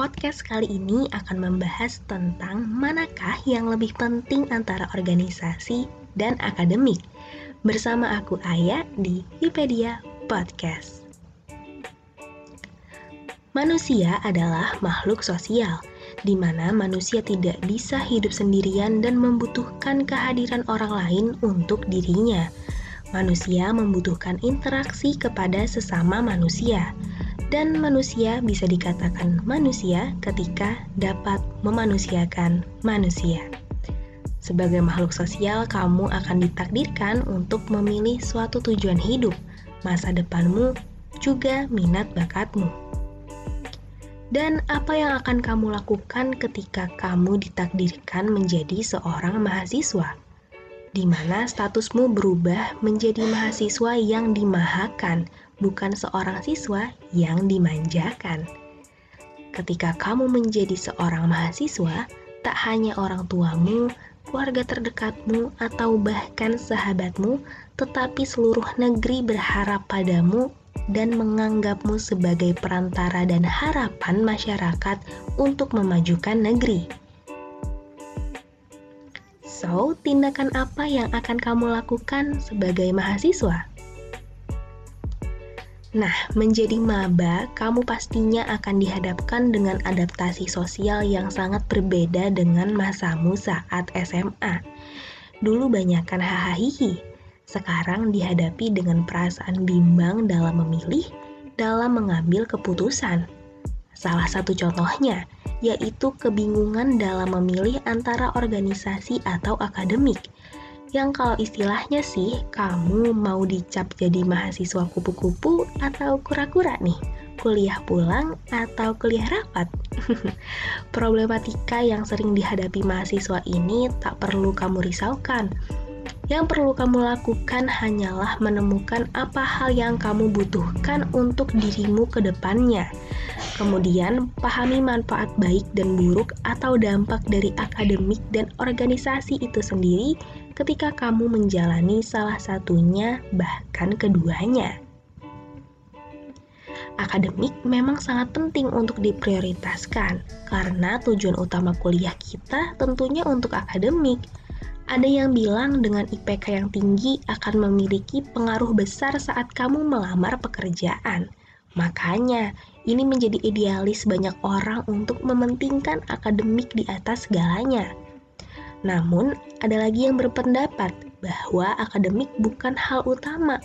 podcast kali ini akan membahas tentang manakah yang lebih penting antara organisasi dan akademik. Bersama aku Aya di Wikipedia Podcast. Manusia adalah makhluk sosial, di mana manusia tidak bisa hidup sendirian dan membutuhkan kehadiran orang lain untuk dirinya. Manusia membutuhkan interaksi kepada sesama manusia dan manusia bisa dikatakan manusia ketika dapat memanusiakan manusia. Sebagai makhluk sosial, kamu akan ditakdirkan untuk memilih suatu tujuan hidup, masa depanmu, juga minat bakatmu. Dan apa yang akan kamu lakukan ketika kamu ditakdirkan menjadi seorang mahasiswa? Di mana statusmu berubah menjadi mahasiswa yang dimahakan, bukan seorang siswa yang dimanjakan. Ketika kamu menjadi seorang mahasiswa, tak hanya orang tuamu, keluarga terdekatmu, atau bahkan sahabatmu, tetapi seluruh negeri berharap padamu dan menganggapmu sebagai perantara dan harapan masyarakat untuk memajukan negeri. So, tindakan apa yang akan kamu lakukan sebagai mahasiswa? Nah, menjadi maba, kamu pastinya akan dihadapkan dengan adaptasi sosial yang sangat berbeda dengan masamu saat SMA. Dulu banyakkan hahaha, sekarang dihadapi dengan perasaan bimbang dalam memilih, dalam mengambil keputusan. Salah satu contohnya yaitu kebingungan dalam memilih antara organisasi atau akademik yang kalau istilahnya sih kamu mau dicap jadi mahasiswa kupu-kupu atau kura-kura nih? Kuliah pulang atau kuliah rapat? Problematika yang sering dihadapi mahasiswa ini tak perlu kamu risaukan yang perlu kamu lakukan hanyalah menemukan apa hal yang kamu butuhkan untuk dirimu ke depannya. Kemudian, pahami manfaat baik dan buruk atau dampak dari akademik dan organisasi itu sendiri ketika kamu menjalani salah satunya, bahkan keduanya. Akademik memang sangat penting untuk diprioritaskan, karena tujuan utama kuliah kita tentunya untuk akademik ada yang bilang dengan IPK yang tinggi akan memiliki pengaruh besar saat kamu melamar pekerjaan. Makanya, ini menjadi idealis banyak orang untuk mementingkan akademik di atas segalanya. Namun, ada lagi yang berpendapat bahwa akademik bukan hal utama.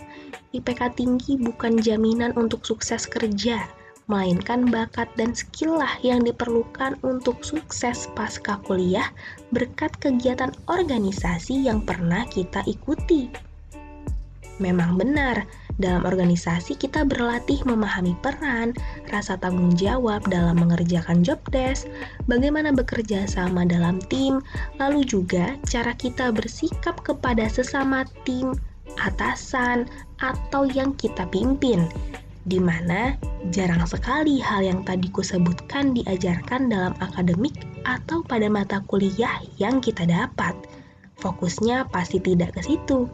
IPK tinggi bukan jaminan untuk sukses kerja melainkan bakat dan skill lah yang diperlukan untuk sukses pasca kuliah berkat kegiatan organisasi yang pernah kita ikuti. Memang benar, dalam organisasi kita berlatih memahami peran, rasa tanggung jawab dalam mengerjakan job desk, bagaimana bekerja sama dalam tim, lalu juga cara kita bersikap kepada sesama tim, atasan, atau yang kita pimpin di mana jarang sekali hal yang tadi kusebutkan diajarkan dalam akademik atau pada mata kuliah yang kita dapat. Fokusnya pasti tidak ke situ.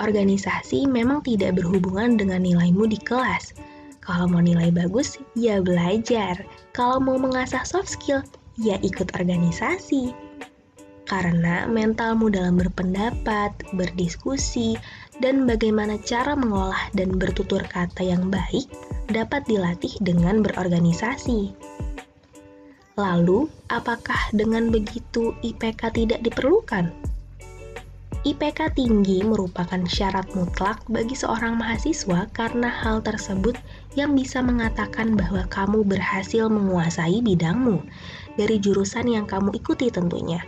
Organisasi memang tidak berhubungan dengan nilaimu di kelas. Kalau mau nilai bagus, ya belajar. Kalau mau mengasah soft skill, ya ikut organisasi karena mentalmu dalam berpendapat, berdiskusi, dan bagaimana cara mengolah dan bertutur kata yang baik dapat dilatih dengan berorganisasi. Lalu, apakah dengan begitu IPK tidak diperlukan? IPK tinggi merupakan syarat mutlak bagi seorang mahasiswa karena hal tersebut yang bisa mengatakan bahwa kamu berhasil menguasai bidangmu dari jurusan yang kamu ikuti tentunya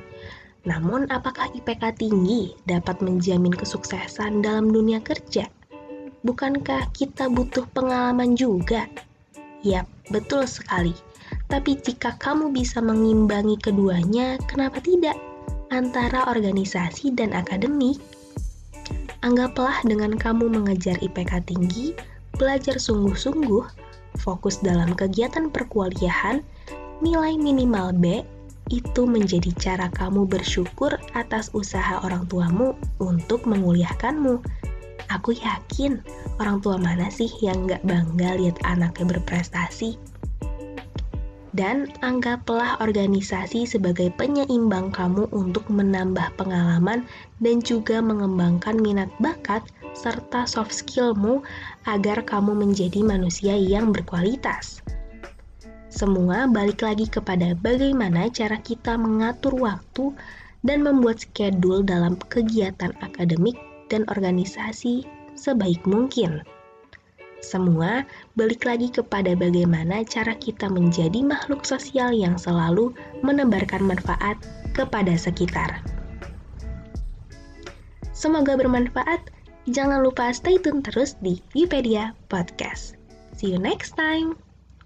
namun, apakah IPK tinggi dapat menjamin kesuksesan dalam dunia kerja? Bukankah kita butuh pengalaman juga? Yap, betul sekali. Tapi jika kamu bisa mengimbangi keduanya, kenapa tidak? Antara organisasi dan akademik. Anggaplah dengan kamu mengejar IPK tinggi, belajar sungguh-sungguh, fokus dalam kegiatan perkuliahan, nilai minimal B, itu menjadi cara kamu bersyukur atas usaha orang tuamu untuk menguliahkanmu. Aku yakin orang tua mana sih yang gak bangga lihat anaknya berprestasi? Dan anggaplah organisasi sebagai penyeimbang kamu untuk menambah pengalaman dan juga mengembangkan minat bakat serta soft skillmu agar kamu menjadi manusia yang berkualitas. Semua balik lagi kepada bagaimana cara kita mengatur waktu dan membuat schedule dalam kegiatan akademik dan organisasi sebaik mungkin. Semua balik lagi kepada bagaimana cara kita menjadi makhluk sosial yang selalu menebarkan manfaat kepada sekitar. Semoga bermanfaat. Jangan lupa stay tune terus di Wikipedia Podcast. See you next time.